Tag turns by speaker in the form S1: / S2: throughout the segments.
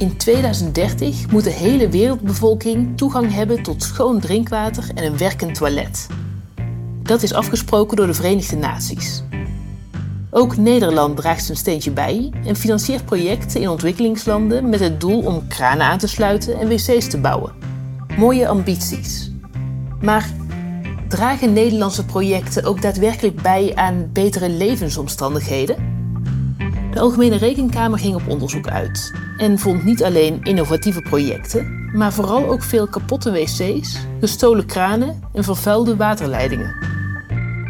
S1: In 2030 moet de hele wereldbevolking toegang hebben tot schoon drinkwater en een werkend toilet. Dat is afgesproken door de Verenigde Naties. Ook Nederland draagt zijn steentje bij en financiert projecten in ontwikkelingslanden met het doel om kranen aan te sluiten en wc's te bouwen. Mooie ambities. Maar dragen Nederlandse projecten ook daadwerkelijk bij aan betere levensomstandigheden? De Algemene Rekenkamer ging op onderzoek uit en vond niet alleen innovatieve projecten, maar vooral ook veel kapotte wc's, gestolen kranen en vervuilde waterleidingen.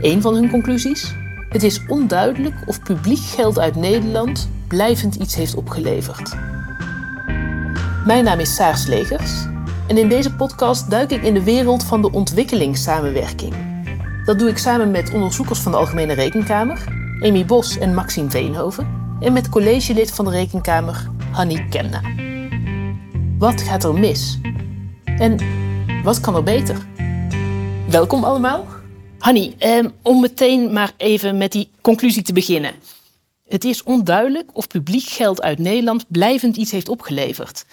S1: Een van hun conclusies? Het is onduidelijk of publiek geld uit Nederland blijvend iets heeft opgeleverd. Mijn naam is Saar Slegers en in deze podcast duik ik in de wereld van de ontwikkelingssamenwerking. Dat doe ik samen met onderzoekers van de Algemene Rekenkamer, Amy Bos en Maxime Veenhoven, en met collegelid van de Rekenkamer, Hanni Kemna. Wat gaat er mis? En wat kan er beter? Welkom allemaal. Hanni, eh, om meteen maar even met die conclusie te beginnen. Het is onduidelijk of publiek geld uit Nederland blijvend iets heeft opgeleverd.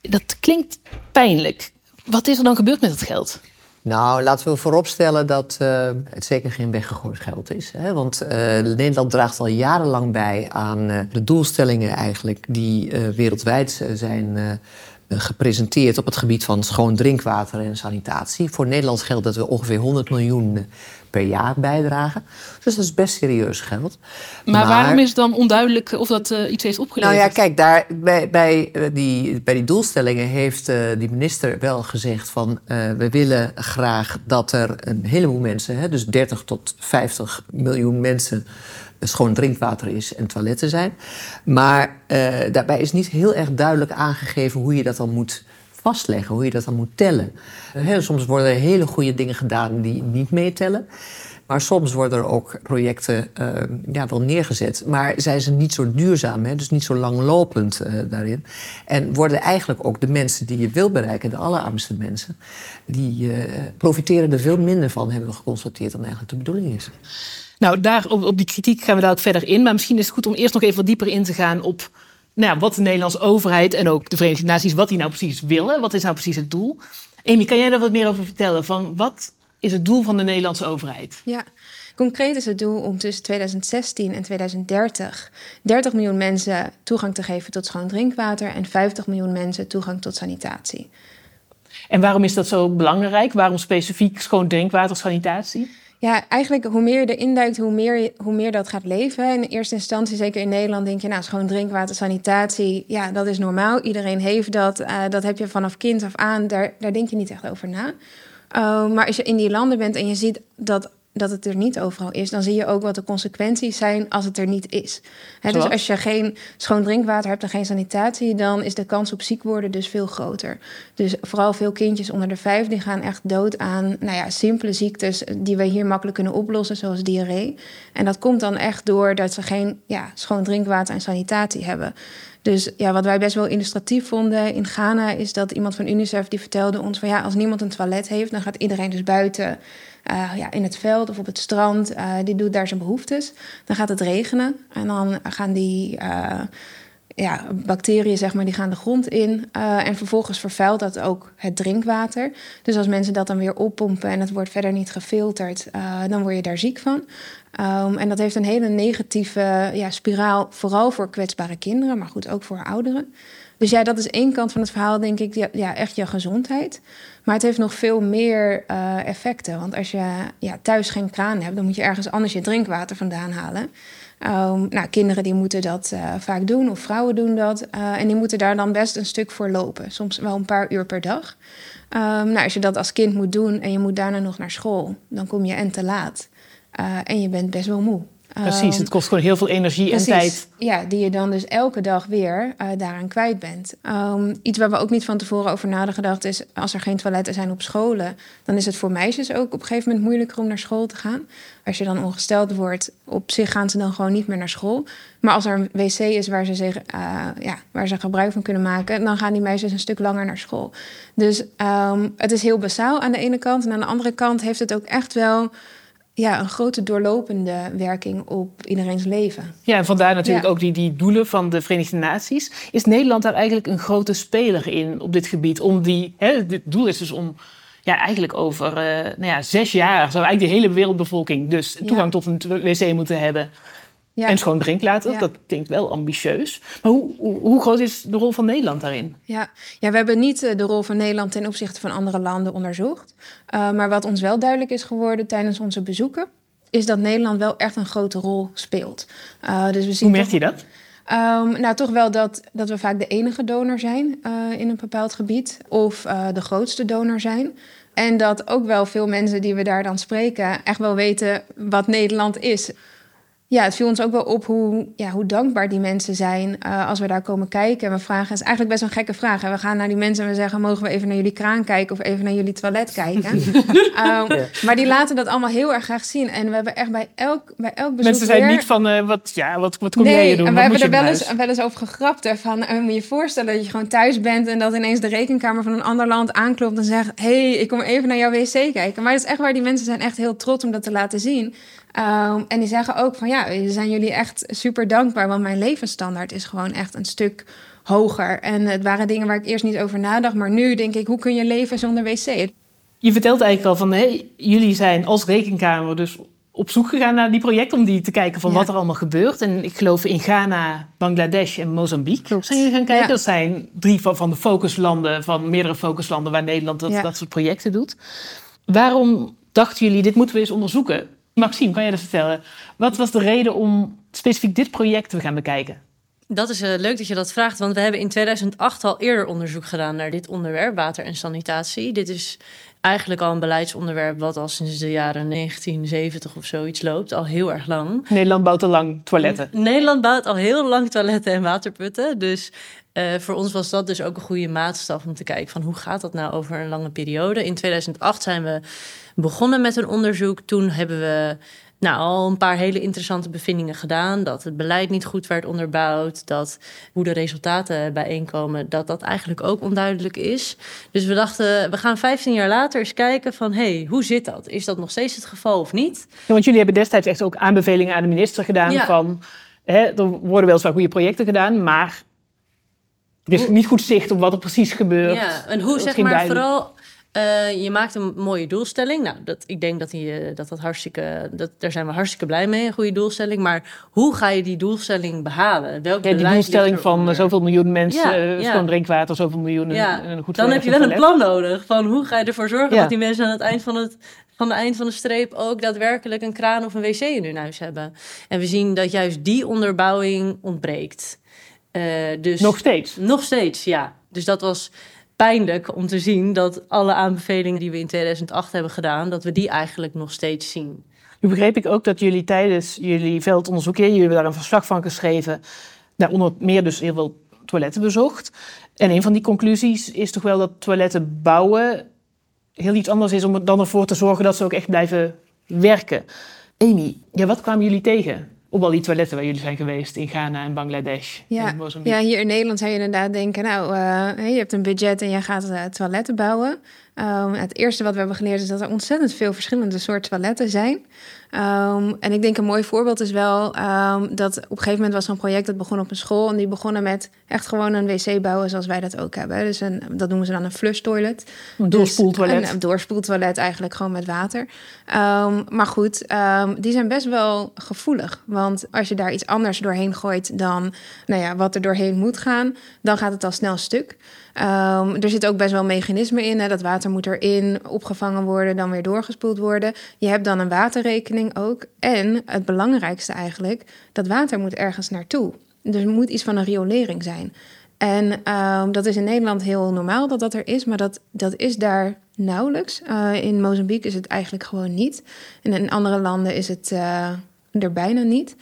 S1: Dat klinkt pijnlijk. Wat is er dan gebeurd met het geld?
S2: Nou, laten we vooropstellen dat uh, het zeker geen weggegooid geld is. Hè? Want uh, Nederland draagt al jarenlang bij aan uh, de doelstellingen eigenlijk die wereldwijd zijn gepresenteerd op het gebied van schoon drinkwater en sanitatie. Voor Nederland geldt dat we ongeveer 100 miljoen per jaar bijdragen. Dus dat is best serieus geld.
S1: Maar, waarom is het dan onduidelijk of dat uh, iets heeft opgeleverd?
S2: Nou ja, kijk, daar, bij, bij, uh, die, bij die doelstellingen heeft uh, die minister wel gezegd van... we willen graag dat er een heleboel mensen, hè, dus 30 tot 50 miljoen mensen schoon drinkwater is en toiletten zijn. Maar daarbij is niet heel erg duidelijk aangegeven hoe je dat dan moet vastleggen, hoe je dat dan moet tellen. soms worden er hele goede dingen gedaan die niet meetellen. Maar soms worden er ook projecten uh, ja, wel neergezet. Maar zijn ze niet zo duurzaam, hè? dus niet zo langlopend uh, daarin. En worden eigenlijk ook de mensen die je wil bereiken, de allerarmste mensen, die uh, profiteren er veel minder van, hebben we geconstateerd, dan eigenlijk de bedoeling is.
S1: Nou, daar, op, op die kritiek gaan we daar ook verder in. Maar misschien is het goed om eerst nog even dieper in te gaan op nou, wat de Nederlandse overheid en ook de Verenigde Naties, wat die nou precies willen. Wat is nou precies het doel? Amy, kan jij daar wat meer over vertellen? Van wat is het doel van de Nederlandse overheid?
S3: Ja, concreet is het doel om tussen 2016 en 2030 30 miljoen mensen toegang te geven tot schoon drinkwater en 50 miljoen mensen toegang tot sanitatie.
S1: En waarom is dat zo belangrijk? Waarom specifiek schoon drinkwater, sanitatie?
S3: Ja, eigenlijk hoe meer je erin duikt, hoe meer, hoe meer dat gaat leven. In eerste instantie, zeker in Nederland, denk je, nou, schoon drinkwater, sanitatie, ja, dat is normaal. Iedereen heeft dat. Uh, dat heb je vanaf kind af aan. Daar, daar denk je niet echt over na. Uh, maar als je in die landen bent en je ziet dat dat het er niet overal is, dan zie je ook wat de consequenties zijn als het er niet is. dus als je geen schoon drinkwater hebt en geen sanitatie, dan is de kans op ziek worden dus veel groter. Dus vooral veel kindjes onder de vijf die gaan echt dood aan nou ja, simpele ziektes die we hier makkelijk kunnen oplossen, zoals diarree. En dat komt dan echt door dat ze geen ja, schoon drinkwater en sanitatie hebben. Dus ja, wat wij best wel illustratief vonden in Ghana is dat iemand van UNICEF die vertelde ons van ja, als niemand een toilet heeft, dan gaat iedereen dus buiten uh, ja, in het veld of op het strand. Uh, die doet daar zijn behoeftes. Dan gaat het regenen en dan gaan die uh, ja, bacteriën zeg maar, die gaan de grond in. en vervolgens vervuilt dat ook het drinkwater. Dus als mensen dat dan weer oppompen en het wordt verder niet gefilterd, dan word je daar ziek van. Um, en dat heeft een hele negatieve ja, spiraal, vooral voor kwetsbare kinderen, maar goed, ook voor ouderen. Dus ja, dat is één kant van het verhaal, denk ik, ja, echt je gezondheid. Maar het heeft nog veel meer uh, effecten. Want als je ja, thuis geen kraan hebt, dan moet je ergens anders je drinkwater vandaan halen. Um, nou, kinderen die moeten dat uh, vaak doen, of vrouwen doen dat. Uh, en die moeten daar dan best een stuk voor lopen. Soms wel een paar uur per dag. Um, nou, als je dat als kind moet doen en je moet daarna nog naar school, dan kom je en te laat. En je bent best wel moe.
S1: Precies, het kost gewoon heel veel energie en tijd.
S3: Ja, die je dan dus elke dag weer uh, daaraan kwijt bent. Um, iets waar we ook niet van tevoren over nadenken gedacht is... als er geen toiletten zijn op scholen... dan is het voor meisjes ook op een gegeven moment moeilijker om naar school te gaan. Als je dan ongesteld wordt, op zich gaan ze dan gewoon niet meer naar school. Maar als er een wc is waar ze, zich, uh, ja, waar ze gebruik van kunnen maken... dan gaan die meisjes een stuk langer naar school. Dus um, het is heel basaal aan de ene kant. En aan de andere kant heeft het ook echt wel ja, een grote doorlopende werking op iedereen's leven.
S1: Ja, en vandaar natuurlijk ook die, die doelen van de Verenigde Naties. Is Nederland daar eigenlijk een grote speler in op dit gebied? Om die, hè, het doel is dus om ja, eigenlijk over uh, nou ja, zes jaar zou eigenlijk de hele wereldbevolking dus toegang tot een wc moeten hebben. Ja. En schoon drinkwater, dat klinkt wel ambitieus. Maar hoe, hoe, hoe, groot is de rol van Nederland daarin?
S3: Ja. ja, we hebben niet eh, de rol van Nederland ten opzichte van andere landen onderzocht. Uh, maar wat ons wel duidelijk is geworden tijdens onze bezoeken, is dat Nederland wel echt een grote rol speelt.
S1: Uh, dus we zien hoe merkt je dat?
S3: Um, nou, toch wel dat, dat we vaak de enige donor zijn in een bepaald gebied, of de grootste donor zijn. En dat ook wel veel mensen die we daar dan spreken echt wel weten wat Nederland is ja, het viel ons ook wel op hoe, ja, hoe dankbaar die mensen zijn uh, als we daar komen kijken. En we vragen, het is eigenlijk best een gekke vraag. En we gaan naar die mensen en we zeggen, mogen we even naar jullie kraan kijken of even naar jullie toilet kijken? um, Maar die laten dat allemaal heel erg graag zien. En we hebben echt bij elk, bij elk bezoek
S1: Mensen zijn niet van, uh, wat, ja, wat, wat kom nee, jij doen?
S3: en we hebben er wel eens, wel eens over gegrapt. Van, uh, moet je je voorstellen dat je gewoon thuis bent en dat ineens de rekenkamer van een ander land aanklopt en zegt, hey, ik kom even naar jouw wc kijken. Maar dat is echt waar die mensen zijn echt heel trots om dat te laten zien. Um, en die zeggen ook van ja, zijn jullie echt super dankbaar, want mijn levensstandaard is gewoon echt een stuk hoger. En het waren dingen waar ik eerst niet over nadacht, maar nu denk ik, hoe kun je leven zonder wc?
S1: Je vertelt eigenlijk al van, hey, jullie zijn als rekenkamer dus op zoek gegaan naar die projecten om die te kijken van wat er allemaal gebeurt. En ik geloof in Ghana, Bangladesh en Mozambique zijn jullie gaan kijken. Dat zijn drie van, van de focuslanden, van meerdere focuslanden waar Nederland dat, dat soort projecten doet. Waarom dachten jullie, dit moeten we eens onderzoeken? Maxime, kan jij dat vertellen? Wat was de reden om specifiek dit project te gaan bekijken?
S4: Dat is uh, leuk dat je dat vraagt, want we hebben in 2008 al eerder onderzoek gedaan naar dit onderwerp, water en sanitatie. Dit is eigenlijk al een beleidsonderwerp wat al sinds de jaren 1970 of zoiets loopt, al heel erg lang.
S1: Nederland bouwt al lang toiletten.
S4: Nederland bouwt al heel lang toiletten en waterputten, dus uh, voor ons was dat dus ook een goede maatstaf om te kijken van hoe gaat dat nou over een lange periode. In 2008 zijn we begonnen met een onderzoek. Toen hebben we nou, al een paar hele interessante bevindingen gedaan. Dat het beleid niet goed werd onderbouwd. Dat hoe de resultaten bijeenkomen, dat dat eigenlijk ook onduidelijk is. Dus we dachten, we gaan 15 jaar later eens kijken van... hé, hey, hoe zit dat? Is dat nog steeds het geval of niet?
S1: Ja, want jullie hebben destijds echt ook aanbevelingen aan de minister gedaan van... Hè, er worden wel zwaar goede projecten gedaan, maar... Er is niet goed zicht op wat er precies gebeurt.
S4: Ja, en hoe zeg maar vooral uh, je maakt een mooie doelstelling. Nou, dat, ik denk dat, die, eh, dat dat hartstikke. Dat, daar zijn we hartstikke blij mee, een goede doelstelling. Maar hoe ga je die doelstelling behalen?
S1: Welke ja, die doelstelling van zoveel miljoen mensen, ja, uh, schoon drinkwater, zoveel miljoen.
S4: Ja, en, goed dan heb je wel een plan nodig. Van hoe ga je ervoor zorgen dat die mensen aan het eind van het van de eind van de streep ook daadwerkelijk een kraan of een wc in hun huis hebben. En we zien dat juist die onderbouwing ontbreekt.
S1: Uh, dus nog steeds?
S4: Nog steeds, ja. Dus dat was pijnlijk om te zien dat alle aanbevelingen die we in 2008 hebben gedaan, dat we die eigenlijk nog steeds zien.
S1: Nu begreep ik ook dat jullie tijdens jullie veldonderzoek, jullie hebben daar een verslag van geschreven, onder meer dus heel veel toiletten bezocht. En een van die conclusies is toch wel dat toiletten bouwen heel iets anders is om dan ervoor te zorgen dat ze ook echt blijven werken. Amy, ja, wat kwamen jullie tegen? Op al die toiletten waar jullie zijn geweest in Ghana en Bangladesh.
S3: Ja, ja hier in Nederland zou je inderdaad denken, nou, uh, je hebt een budget en je gaat uh, toiletten bouwen. Um, het eerste wat we hebben geleerd is dat er ontzettend veel verschillende soorten toiletten zijn. Um, en ik denk een mooi voorbeeld is wel um, dat op een gegeven moment was er een project dat begon op een school. En die begonnen met echt gewoon een wc bouwen zoals wij dat ook hebben. Dus een, dat noemen ze dan een flush toilet.
S1: Een doorspoeltoilet.
S3: Dus een, doorspoeltoilet eigenlijk gewoon met water. maar goed, die zijn best wel gevoelig. Want als je daar iets anders doorheen gooit dan nou ja, wat er doorheen moet gaan, dan gaat het al snel stuk. Um, er zit ook best wel mechanismen in. Hè? Dat water moet erin opgevangen worden, dan weer doorgespoeld worden. Je hebt dan een waterrekening ook. En het belangrijkste eigenlijk, dat water moet ergens naartoe. Dus er moet iets van een riolering zijn. En um, dat is in Nederland heel normaal dat dat er is, maar dat, dat is daar nauwelijks. Uh, in Mozambique is het eigenlijk gewoon niet. En in andere landen is het uh, er bijna niet.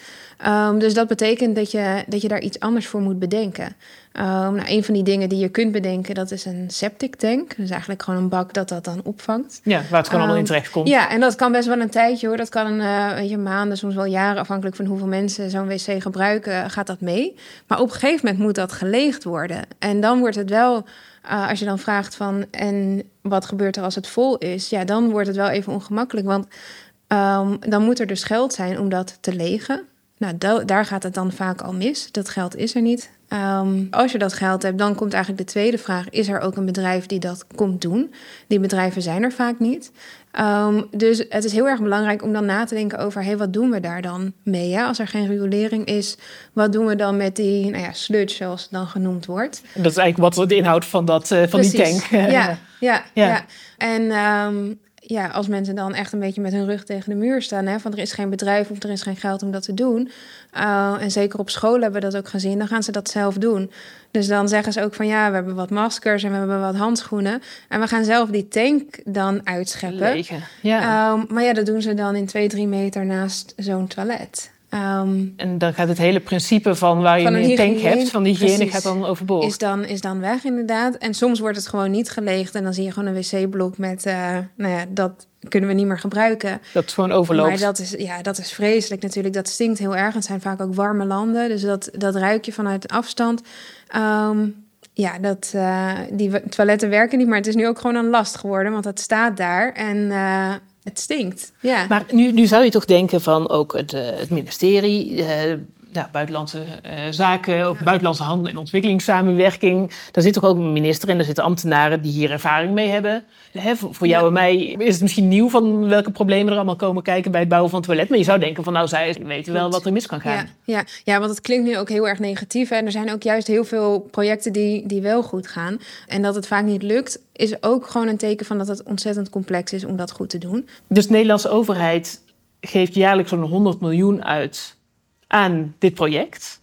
S3: Um, dus dat betekent dat je, dat je daar iets anders voor moet bedenken. Um, nou, een van die dingen die je kunt bedenken, dat is een septic tank. Dus eigenlijk gewoon een bak dat dat dan opvangt.
S1: Ja, waar het gewoon allemaal in ehm, terecht komt.
S3: Ja, en dat kan best wel een tijdje hoor. Dat kan een uh, je, maanden, soms wel jaren, afhankelijk van hoeveel mensen zo'n wc gebruiken, gaat dat mee. Maar op een gegeven moment moet dat geleegd worden. En dan wordt het wel, uh, als je dan vraagt van, en wat gebeurt er als het vol is? Ja, dan wordt het wel even ongemakkelijk, want Ehm, dan moet er dus geld zijn om dat te legen. Nou, daar gaat het dan vaak al mis. Dat geld is er niet. Ehm, als je dat geld hebt, dan komt eigenlijk de tweede vraag: is er ook een bedrijf die dat komt doen? Die bedrijven zijn er vaak niet. Ehm, dus het is heel erg belangrijk om dan na te denken over: hey, wat doen we daar dan mee? Ja? Als er geen riolering is, wat doen we dan met die nou ja, sludge, zoals het dan genoemd wordt?
S1: Dat is eigenlijk wat de inhoud van, dat, uh, van die tank.
S3: Ja, ja, ja. ja. En um, ja, als mensen dan echt een beetje met hun rug tegen de muur staan, hè, van er is geen bedrijf of er is geen geld om dat te doen. Uh, en zeker op school hebben we dat ook gezien, dan gaan ze dat zelf doen. Dus dan zeggen ze ook van ja, we hebben wat maskers en we hebben wat handschoenen. En we gaan zelf die tank dan uitscheppen. Ja. Um, maar ja, dat doen ze dan in twee, drie meter naast zo'n toilet.
S1: Um, en dan gaat het hele principe van waar je een, tank hebt, van die hygiëne, gaat dan overboord.
S3: Is dan, is dan weg, inderdaad. En soms wordt het gewoon niet geleegd en dan zie je gewoon een wc-blok met, uh, nou ja, dat kunnen we niet meer gebruiken.
S1: Dat is gewoon overloopt.
S3: Maar dat is, ja, dat is vreselijk natuurlijk. Dat stinkt heel erg. Het zijn vaak ook warme landen, dus dat, dat ruik je vanuit afstand. Um, ja, dat, uh, die toiletten werken niet, maar het is nu ook gewoon een last geworden, want het staat daar. En uh, het stinkt. Ja.
S1: Maar nu, nu zou je toch denken van ook het, uh, het ministerie, uh, ja, buitenlandse uh, zaken, of buitenlandse handel en ontwikkelingssamenwerking. Daar zit toch ook een minister en daar zitten ambtenaren die hier ervaring mee hebben. Hè, voor, voor jou en mij is het misschien nieuw van welke problemen er allemaal komen kijken bij het bouwen van het toilet. Maar je zou denken van nou, zij weten wel wat er mis kan gaan.
S3: Ja, ja, ja, want het klinkt nu ook heel erg negatief. En er zijn ook juist heel veel projecten die, die wel goed gaan. En dat het vaak niet lukt, is ook gewoon een teken van dat het ontzettend complex is om dat goed te doen.
S1: Dus de Nederlandse overheid geeft jaarlijks zo'n 100 miljoen uit aan dit project.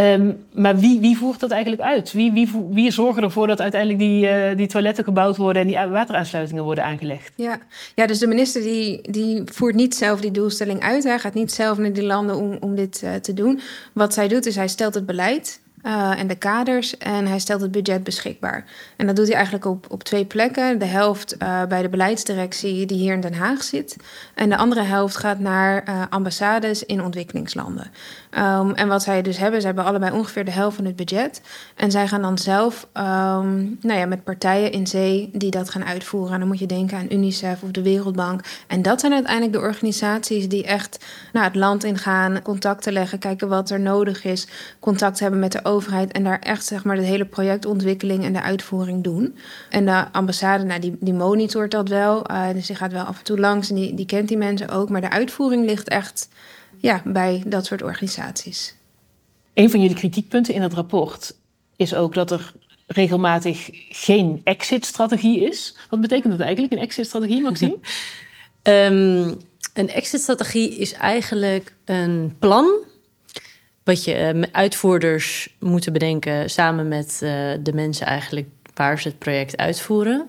S1: Um, maar wie, wie, voert dat eigenlijk uit? Wie, wie, wie ervoor dat uiteindelijk die, uh, die toiletten gebouwd worden en die wateraansluitingen worden aangelegd?
S3: Ja, ja dus de minister die, die voert niet zelf die doelstelling uit. Hij gaat niet zelf naar die landen om, om dit uh, te doen. Wat zij doet is hij stelt het beleid. Uh, en de kaders en hij stelt het budget beschikbaar. En dat doet hij eigenlijk op, op twee plekken. De helft uh, bij de beleidsdirectie die hier in Den Haag zit. En de andere helft gaat naar uh, ambassades in ontwikkelingslanden. Um, en wat zij dus hebben, ze hebben allebei ongeveer de helft van het budget. En zij gaan dan zelf um, nou ja, met partijen in zee die dat gaan uitvoeren. En dan moet je denken aan UNICEF of de Wereldbank. En dat zijn uiteindelijk de organisaties die echt naar het land ingaan, contacten leggen, kijken wat er nodig is, contact hebben met de overheid en daar echt zeg maar de hele projectontwikkeling en de uitvoering doen. En de ambassade, nou, die, die monitort dat wel. Uh, dus die gaat wel af en toe langs en die, die kent die mensen ook. Maar de uitvoering ligt echt ja, bij dat soort organisaties.
S1: Een van jullie kritiekpunten in het rapport is ook dat er regelmatig geen exit-strategie is. Wat betekent dat eigenlijk, een exit-strategie, Maxime?
S4: um, een exit-strategie is eigenlijk een plan wat je uh, uitvoerders moeten bedenken samen met uh, de mensen eigenlijk waar ze het project uitvoeren.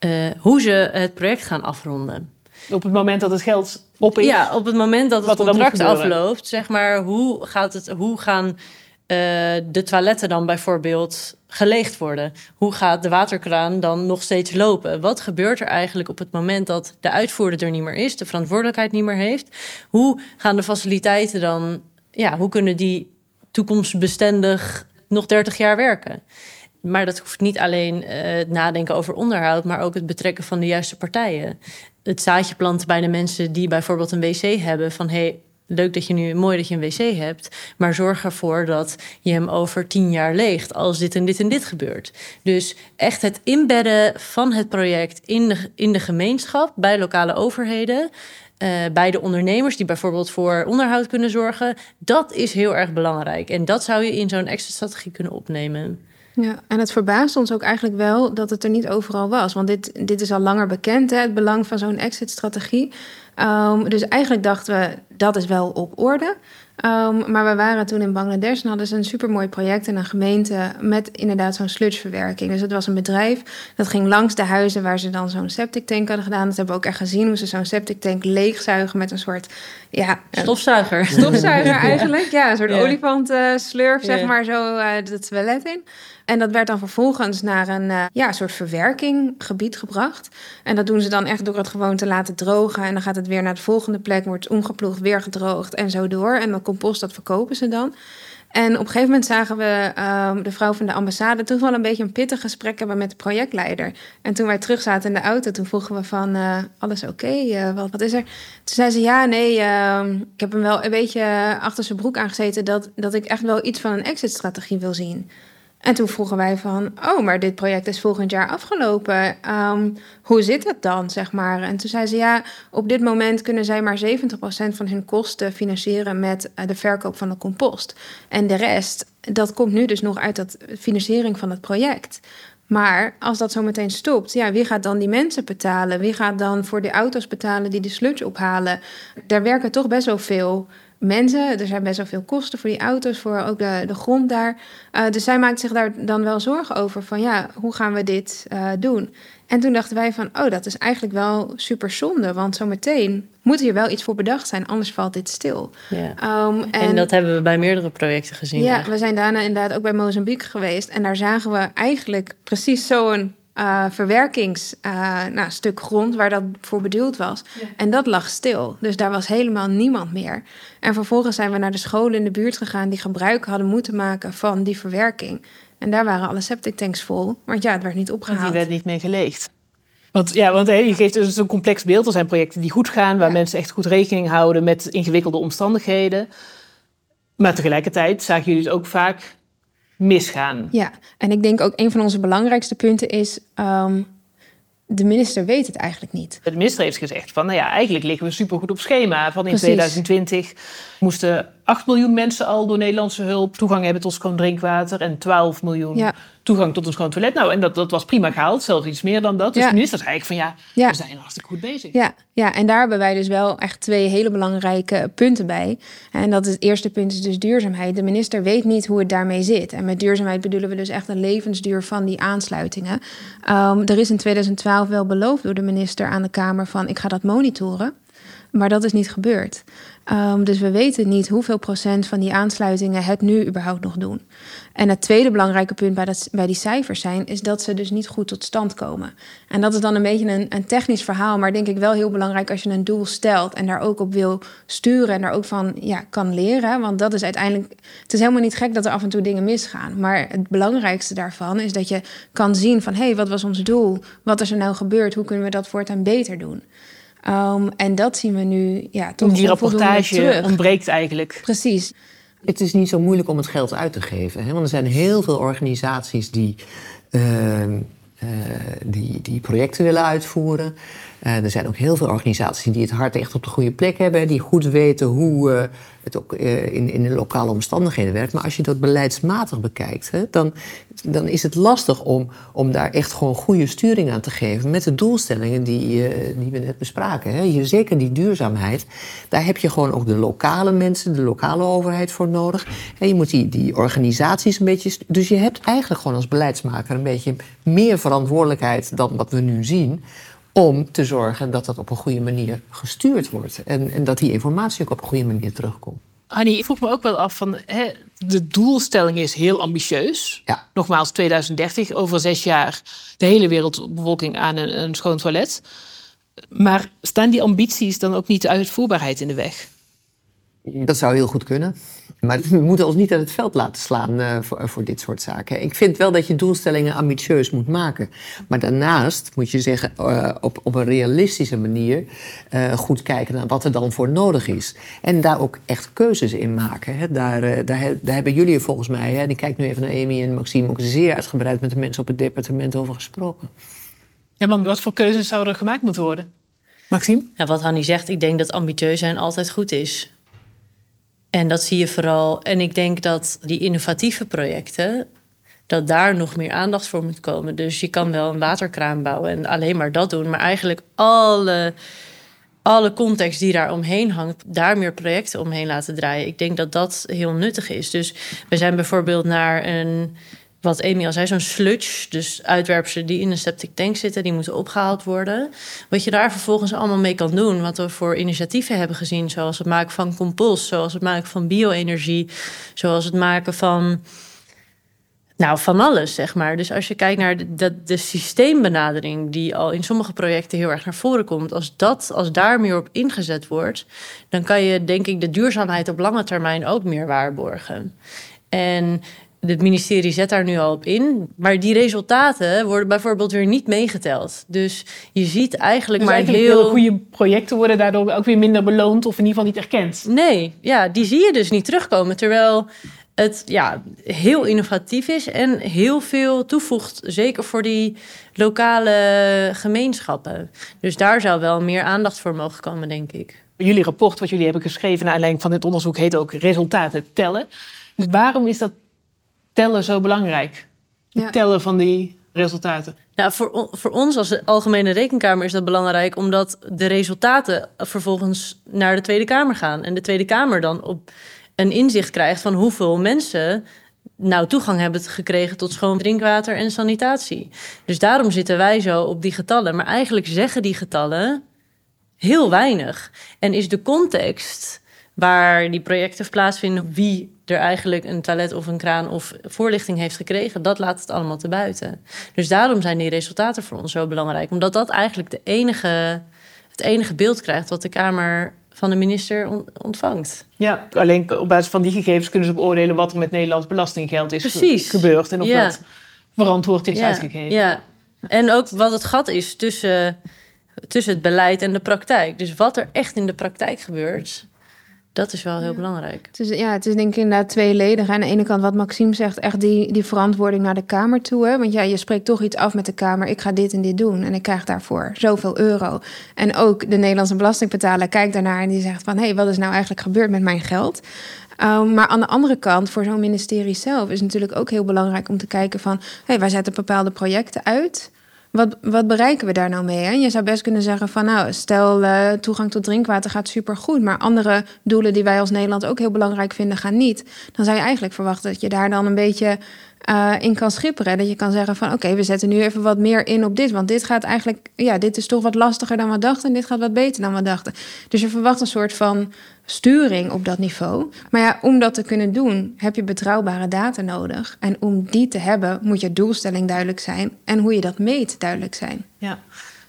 S4: Uh, hoe ze het project gaan afronden.
S1: Op het moment dat het geld op is?
S4: Ja, op het moment dat het contract afloopt, zeg maar, hoe, gaat het, hoe gaan de toiletten dan bijvoorbeeld geleegd worden? Hoe gaat de waterkraan dan nog steeds lopen? Wat gebeurt er eigenlijk op het moment dat de uitvoerder er niet meer is, de verantwoordelijkheid niet meer heeft? Hoe gaan de faciliteiten dan ja, hoe kunnen die toekomstbestendig nog 30 jaar werken? Maar dat hoeft niet alleen uh, het nadenken over onderhoud, maar ook het betrekken van de juiste partijen. Het zaadje planten bij de mensen die bijvoorbeeld een wc hebben. Van hey, leuk dat je nu mooi dat je een wc hebt, maar zorg ervoor dat je hem over tien jaar leegt als dit en dit en dit gebeurt. Dus echt het inbedden van het project in de, in de gemeenschap, bij lokale overheden. Uh, bij de ondernemers die bijvoorbeeld voor onderhoud kunnen zorgen. Dat is heel erg belangrijk. En dat zou je in zo'n extra strategie kunnen opnemen.
S3: Ja, en het verbaast ons ook eigenlijk wel dat het er niet overal was. Want dit, dit is al langer bekend, hè, het belang van zo'n exit-strategie. Um, dus eigenlijk dachten we, dat is wel op orde. Um, maar we waren toen in Bangladesh en hadden ze een supermooi project in een gemeente met inderdaad zo'n sludgeverwerking. Dus het was een bedrijf dat ging langs de huizen waar ze dan zo'n septic tank hadden gedaan. Dat hebben we ook echt gezien hoe ze zo'n septic tank leegzuigen met een soort ja,
S4: stofzuiger.
S3: Stofzuiger eigenlijk, ja, een soort yeah. olifantenslurf zeg yeah. maar zo uh, de toilet in. En dat werd dan vervolgens naar een uh, ja, soort verwerkinggebied gebracht. En dat doen ze dan echt door het gewoon te laten drogen. En dan gaat het weer naar de volgende plek, wordt omgeploegd, weer gedroogd en zo door. En dat compost, dat verkopen ze dan. En op een gegeven moment zagen we ehm, de vrouw van de ambassade toch wel een beetje een pittig gesprek hebben met de projectleider. En toen wij terug zaten in de auto, toen vroegen we van uh, alles oké, eh, wat, wat is er? Toen zei ze ja, nee, ehm, ik heb hem wel een beetje achter zijn broek aangezeten dat, dat ik echt wel iets van een exit-strategie wil zien. En toen vroegen wij van, oh, maar dit project is volgend jaar afgelopen. Um, hoe zit het dan, zeg maar? En toen zei ze, ja, op dit moment kunnen zij maar 70% van hun kosten financieren met eh, de verkoop van de compost. En de rest, dat komt nu dus nog uit de financiering van het project. Maar als dat zo meteen stopt, ja, wie gaat dan die mensen betalen? Wie gaat dan voor de auto's betalen die de sludge ophalen? Daar werken toch best wel veel mensen. Er zijn best wel veel kosten voor die auto's, voor ook de, de grond daar. Uh, dus zij maakt zich daar dan wel zorgen over van ja, hoe gaan we dit uh, doen? En toen dachten wij van, oh, dat is eigenlijk wel super zonde. Want zometeen moet hier wel iets voor bedacht zijn, anders valt dit stil.
S4: Ja. Um, en, en, dat hebben we bij meerdere projecten gezien.
S3: Ja, we zijn daarna inderdaad ook bij Mozambique geweest. En daar zagen we eigenlijk precies zo'n uh, verwerkingsstuk uh, nou, stuk grond waar dat voor bedoeld was. En dat lag stil. Dus daar was helemaal niemand meer. En vervolgens zijn we naar de scholen in de buurt gegaan die gebruik hadden moeten maken van die verwerking. En daar waren alle septic tanks vol. Want ja, het werd niet opgehaald.
S1: Want die werd niet meer geleegd. Want, ja, want je geeft dus een complex beeld. Er zijn projecten die goed gaan, waar mensen echt goed rekening houden met ingewikkelde omstandigheden. Maar tegelijkertijd zagen jullie dus ook vaak misgaan.
S3: Ja, en ik denk ook een van onze belangrijkste punten is... Um, de minister weet het eigenlijk niet.
S1: De minister heeft gezegd van, nou ja, eigenlijk liggen we supergoed op schema. Van in 2020 moesten 8 miljoen mensen al door Nederlandse hulp toegang hebben tot schoon drinkwater. En 12 miljoen ja toegang tot een schoon toilet. Nou, en dat, dat was prima gehaald, zelfs iets meer dan dat. Dus de minister zei eigenlijk van ja, we zijn hartstikke goed bezig.
S3: Ja. ja, en daar hebben wij dus wel echt twee hele belangrijke punten bij. En dat is het eerste punt is dus duurzaamheid. De minister weet niet hoe het daarmee zit. En met duurzaamheid bedoelen we dus echt een levensduur van die aansluitingen. Um, er is in 2012 wel beloofd door de minister aan de Kamer van ik ga dat monitoren. Maar dat is niet gebeurd. Um, dus we weten niet hoeveel procent van die aansluitingen het nu überhaupt nog doen. En het tweede belangrijke punt bij, dat, bij die cijfers zijn, is dat ze dus niet goed tot stand komen. En dat is dan een beetje een, een technisch verhaal, maar denk ik wel heel belangrijk als je een doel stelt en daar ook op wil sturen en daar ook van ja, kan leren. Want dat is uiteindelijk. Het is helemaal niet gek dat er af en toe dingen misgaan. Maar het belangrijkste daarvan is dat je kan zien van hé, hey, wat was ons doel? Wat is er nou gebeurd? Hoe kunnen we dat voortaan beter doen? Um, en dat zien we nu ja, toch
S1: Die rapportage ontbreekt eigenlijk.
S3: Precies.
S2: Het is niet zo moeilijk om het geld uit te geven. Hè? Want er zijn heel veel organisaties die, uh, uh, die, die projecten willen uitvoeren. Uh, er zijn ook heel veel organisaties die het hart echt op de goede plek hebben. Die goed weten hoe het ook uh, in, in de lokale omstandigheden werkt. Maar als je dat beleidsmatig bekijkt, hè, dan, dan is het lastig om, om daar echt gewoon goede sturing aan te geven. Met de doelstellingen die, uh, die we net bespraken. Hè. Zeker die duurzaamheid. Daar heb je gewoon ook de lokale mensen, de lokale overheid voor nodig. En je moet die, die organisaties een beetje. Dus je hebt eigenlijk gewoon als beleidsmaker een beetje meer verantwoordelijkheid dan wat we nu zien om te zorgen dat dat op een goede manier gestuurd wordt. En, en dat die informatie ook op een goede manier terugkomt.
S1: Annie, ik vroeg me ook wel af van hè, de doelstelling is heel ambitieus.
S2: Ja.
S1: Nogmaals, 2030, over zes jaar de hele wereldbevolking aan een, een schoon toilet. Maar staan die ambities dan ook niet de uitvoerbaarheid in de weg?
S2: Dat zou heel goed kunnen. Maar we moeten ons niet aan het veld laten slaan uh, voor, voor, dit soort zaken. Ik vind wel dat je doelstellingen ambitieus moet maken. Maar daarnaast moet je zeggen, uh, op, op een realistische manier uh, goed kijken naar wat er dan voor nodig is. En daar ook echt keuzes in maken. Hè. Daar, daar, daar, hebben jullie volgens mij, hè, en ik kijk nu even naar Amy en Maxime, ook zeer uitgebreid met de mensen op het departement over gesproken.
S1: Ja, maar wat voor keuzes zouden er gemaakt moeten worden? Maxime?
S4: Ja, wat Hanni zegt, ik denk dat ambitieus zijn altijd goed is. En dat zie je vooral. En ik denk dat die innovatieve projecten, dat daar nog meer aandacht voor moet komen. Dus je kan wel een waterkraan bouwen en alleen maar dat doen, maar eigenlijk alle, alle context die daar omheen hangt, daar meer projecten omheen laten draaien. Ik denk dat dat heel nuttig is. Dus we zijn bijvoorbeeld naar een wat Amy al zei, zo'n sludge. Dus uitwerpselen die in een septic tank zitten, die moeten opgehaald worden. Wat je daar vervolgens allemaal mee kan doen. Wat we voor initiatieven hebben gezien. Zoals het maken van compost, zoals het maken van bio-energie. Zoals het maken van. Nou, van alles, zeg maar. Dus als je kijkt naar de, de, de, systeembenadering, die al in sommige projecten heel erg naar voren komt, als, dat, als daar meer op ingezet wordt, dan kan je, denk ik, de duurzaamheid op lange termijn ook meer waarborgen. En het ministerie zet daar nu al op in. Maar die resultaten worden bijvoorbeeld weer niet meegeteld. Dus je ziet eigenlijk
S1: Dus
S4: maar
S1: eigenlijk
S4: heel...
S1: goede projecten worden daardoor ook weer minder beloond of in ieder geval niet erkend.
S4: Nee, ja, die zie je dus niet terugkomen. Terwijl het ja, heel innovatief is en heel veel toevoegt. Zeker voor die lokale gemeenschappen. Dus daar zou wel meer aandacht voor mogen komen, denk ik.
S1: Jullie rapport, wat jullie hebben geschreven naar aanleiding van dit onderzoek, heet ook resultaten tellen. Dus waarom is dat tellen zo belangrijk? Het
S3: Ja.
S1: tellen van die resultaten.
S4: Nou, voor, voor ons als de Algemene Rekenkamer is dat belangrijk, omdat de resultaten vervolgens naar de Tweede Kamer gaan. En de Tweede Kamer dan op een inzicht krijgt van hoeveel mensen nou toegang hebben gekregen tot schoon drinkwater en sanitatie. Dus daarom zitten wij zo op die getallen. Maar eigenlijk zeggen die getallen heel weinig. En is de context waar die projecten plaatsvinden, wie er eigenlijk een toilet of een kraan of voorlichting heeft gekregen, dat laat het allemaal te buiten. Dus daarom zijn die resultaten voor ons zo belangrijk, omdat dat eigenlijk de enige, het enige beeld krijgt wat de Kamer van de minister on- ontvangt.
S1: Ja, alleen op basis van die gegevens kunnen ze beoordelen wat er met Nederlands belastinggeld is
S4: Precies.
S1: gebeurd en of
S4: Ja.
S1: dat verantwoord is
S4: ja,
S1: uitgegeven.
S4: Ja, en ook wat het gat is tussen, tussen het beleid en de praktijk. Dus wat er echt in de praktijk gebeurt, dat is wel heel belangrijk.
S3: Het is, ja, het is denk ik inderdaad tweeledig. Aan de ene kant wat Maxime zegt, echt die, die verantwoording naar de Kamer toe. Hè? Want ja, je spreekt toch iets af met de Kamer. Ik ga dit en dit doen en ik krijg daarvoor zoveel euro. En ook de Nederlandse belastingbetaler kijkt daarnaar en die zegt van... hé, hey, wat is nou eigenlijk gebeurd met mijn geld? Um, maar aan de andere kant, voor zo'n ministerie zelf... is het natuurlijk ook heel belangrijk om te kijken van... hé, hey, wij zetten bepaalde projecten uit... Wat, wat bereiken we daar nou mee? Hè? Je zou best kunnen zeggen van nou, stel uh, toegang tot drinkwater gaat supergoed, maar andere doelen die wij als Nederland ook heel belangrijk vinden gaan niet. Dan zou je eigenlijk verwachten dat je daar dan een beetje uh, in kan schipperen. Dat je kan zeggen van oké, okay, we zetten nu even wat meer in op dit, want dit gaat eigenlijk, ja, dit is toch wat lastiger dan we dachten en dit gaat wat beter dan we dachten. Dus je verwacht een soort van sturing op dat niveau. Maar ja, om dat te kunnen doen, heb je betrouwbare data nodig. En om die te hebben, moet je doelstelling duidelijk zijn en hoe je dat meet duidelijk zijn.
S1: Ja,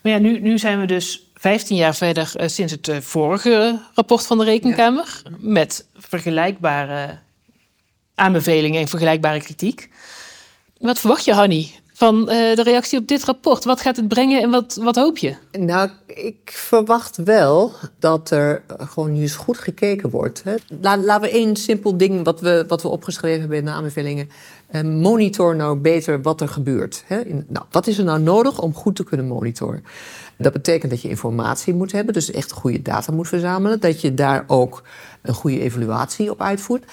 S1: maar ja, nu, nu zijn we dus 15 jaar verder uh, sinds het uh, vorige rapport van de Rekenkamer. Ja. Met vergelijkbare aanbevelingen en vergelijkbare kritiek. Wat verwacht je, Hanny, van uh, de reactie op dit rapport? Wat gaat het brengen en wat, wat hoop je?
S2: Nou, ik verwacht wel dat er gewoon nu eens goed gekeken wordt. Hè. La, laten we één simpel ding wat we, wat we opgeschreven hebben in de aanbevelingen. Uh, monitor nou beter wat er gebeurt. Hè. Nou, wat is er nou nodig om goed te kunnen monitoren? Dat betekent dat je informatie moet hebben, dus echt goede data moet verzamelen. Dat je daar ook een goede evaluatie op uitvoert.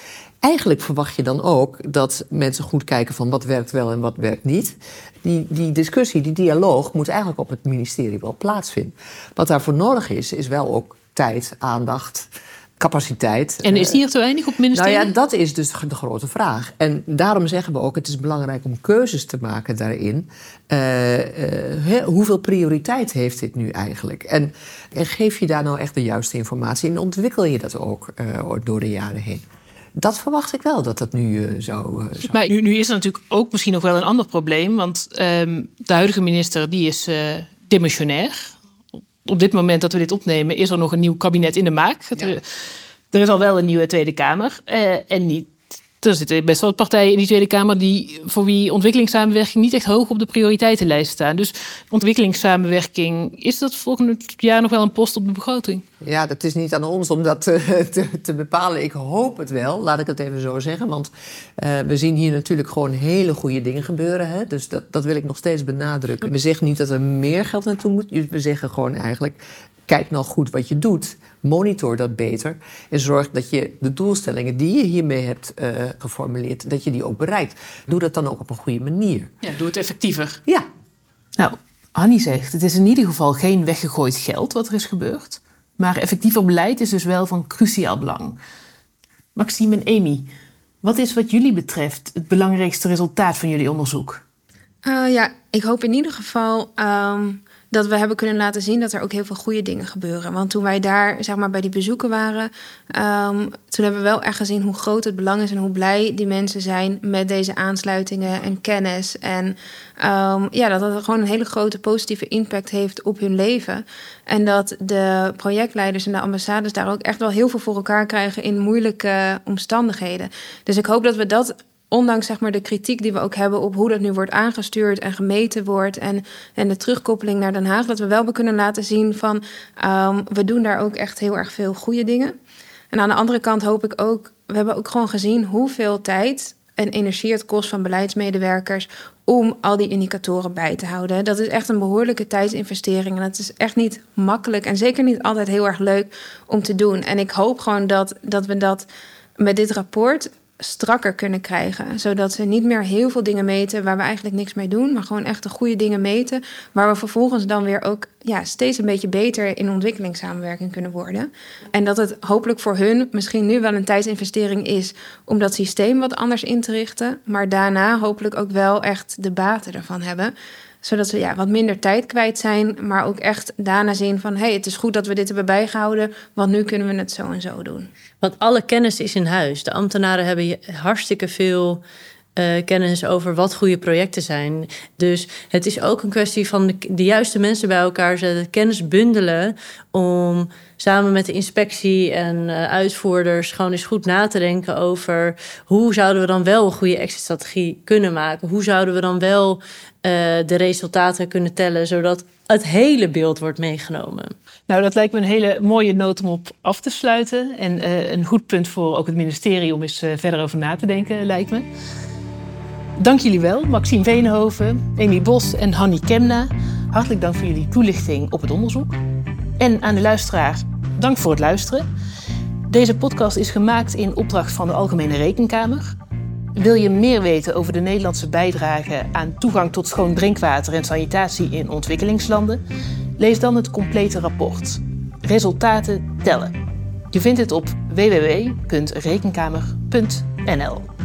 S2: Eigenlijk verwacht je dan ook dat mensen goed kijken van wat werkt wel en wat werkt niet. Die, die discussie, die dialoog moet eigenlijk op het ministerie wel plaatsvinden. Wat daarvoor nodig is, is wel ook tijd, aandacht, capaciteit.
S1: En is die er te weinig op het ministerie?
S2: Nou ja, dat is dus de grote vraag. En daarom zeggen we ook, het is belangrijk om keuzes te maken daarin. Uh, uh, hoeveel prioriteit heeft dit nu eigenlijk? En, en, geef je daar nou echt de juiste informatie en ontwikkel je dat ook uh, door de jaren heen? Dat verwacht ik wel dat dat nu uh, zo. Uh,
S1: maar nu, nu, is er natuurlijk ook misschien nog wel een ander probleem. Want um, de huidige minister die is uh, demissionair. Op dit moment dat we dit opnemen, is er nog een nieuw kabinet in de maak. Ja. Er, er, is al wel een nieuwe Tweede Kamer. en niet. Er zitten best wel partijen in die Tweede Kamer die voor wie ontwikkelingssamenwerking niet echt hoog op de prioriteitenlijst staan. Dus ontwikkelingssamenwerking, is dat volgend jaar nog wel een post op de begroting?
S2: Ja, dat is niet aan ons om dat te, te, te bepalen. Ik hoop het wel, laat ik het even zo zeggen. Want uh, we zien hier natuurlijk gewoon hele goede dingen gebeuren. Hè? Dus dat, dat wil ik nog steeds benadrukken. We zeggen niet dat er meer geld naartoe moet. We zeggen gewoon eigenlijk, kijk nou goed wat je doet. Monitor dat beter. En zorg dat je de doelstellingen die je hiermee hebt uh, geformuleerd, dat je die ook bereikt. Doe dat dan ook op een goede manier.
S1: Ja, doe het effectiever.
S2: Ja.
S5: Nou, Annie zegt, het is in ieder geval geen weggegooid geld wat er is gebeurd. Maar effectiever beleid is dus wel van cruciaal belang. Maxime en Amy, wat is wat jullie betreft het belangrijkste resultaat van jullie onderzoek?
S3: Uh, ja, ik hoop in ieder geval um, dat we hebben kunnen laten zien dat er ook heel veel goede dingen gebeuren. Want toen wij daar zeg maar, bij die bezoeken waren, ehm, toen hebben we wel echt gezien hoe groot het belang is en hoe blij die mensen zijn met deze aansluitingen en kennis. En ehm, ja, dat het gewoon een hele grote positieve impact heeft op hun leven. En dat de projectleiders en de ambassades daar ook echt wel heel veel voor elkaar krijgen in moeilijke omstandigheden. Dus ik hoop dat we dat ondanks zeg maar, de kritiek die we ook hebben op hoe dat nu wordt aangestuurd en gemeten wordt en, en de terugkoppeling naar Den Haag, dat we wel kunnen laten zien van um, we doen daar ook echt heel erg veel goede dingen. En aan de andere kant hoop ik ook, we hebben ook gewoon gezien hoeveel tijd en energie het kost van beleidsmedewerkers om al die indicatoren bij te houden. Dat is echt een behoorlijke tijdsinvestering en dat is echt niet makkelijk en zeker niet altijd heel erg leuk om te doen. En ik hoop gewoon dat, dat we dat met dit rapport strakker kunnen krijgen. Zodat ze niet meer heel veel dingen meten waar we eigenlijk niks mee doen, maar gewoon echt de goede dingen meten. Waar we vervolgens dan weer ook ja, steeds een beetje beter in ontwikkelingssamenwerking kunnen worden. En dat het hopelijk voor hun misschien nu wel een tijdsinvestering is om dat systeem wat anders in te richten. Maar daarna hopelijk ook wel echt de baten ervan hebben zodat ze ja, wat minder tijd kwijt zijn, maar ook echt daarna zien van... hé, hey, het is goed dat we dit hebben bijgehouden, want nu kunnen we het zo en zo doen.
S4: Want alle kennis is in huis. De ambtenaren hebben hartstikke veel uh, kennis over wat goede projecten zijn. Dus het is ook een kwestie van de, juiste mensen bij elkaar zetten, kennis bundelen om samen met de inspectie en uh, uitvoerders gewoon eens goed na te denken over hoe zouden we dan wel een goede exit-strategie kunnen maken? Hoe zouden we dan wel uh, de resultaten kunnen tellen, zodat het hele beeld wordt meegenomen?
S1: Nou, dat lijkt me een hele mooie noot om op af te sluiten. En een goed punt voor ook het ministerie om eens verder over na te denken, lijkt me. Dank jullie wel, Maxime Veenhoven, Amy Bos en Hanny Kemna. Hartelijk dank voor jullie toelichting op het onderzoek. En aan de luisteraar, dank voor het luisteren. Deze podcast is gemaakt in opdracht van de Algemene Rekenkamer. Wil je meer weten over de Nederlandse bijdrage aan toegang tot schoon drinkwater en sanitatie in ontwikkelingslanden? Lees dan het complete rapport. Resultaten tellen. Je vindt het op www.rekenkamer.nl.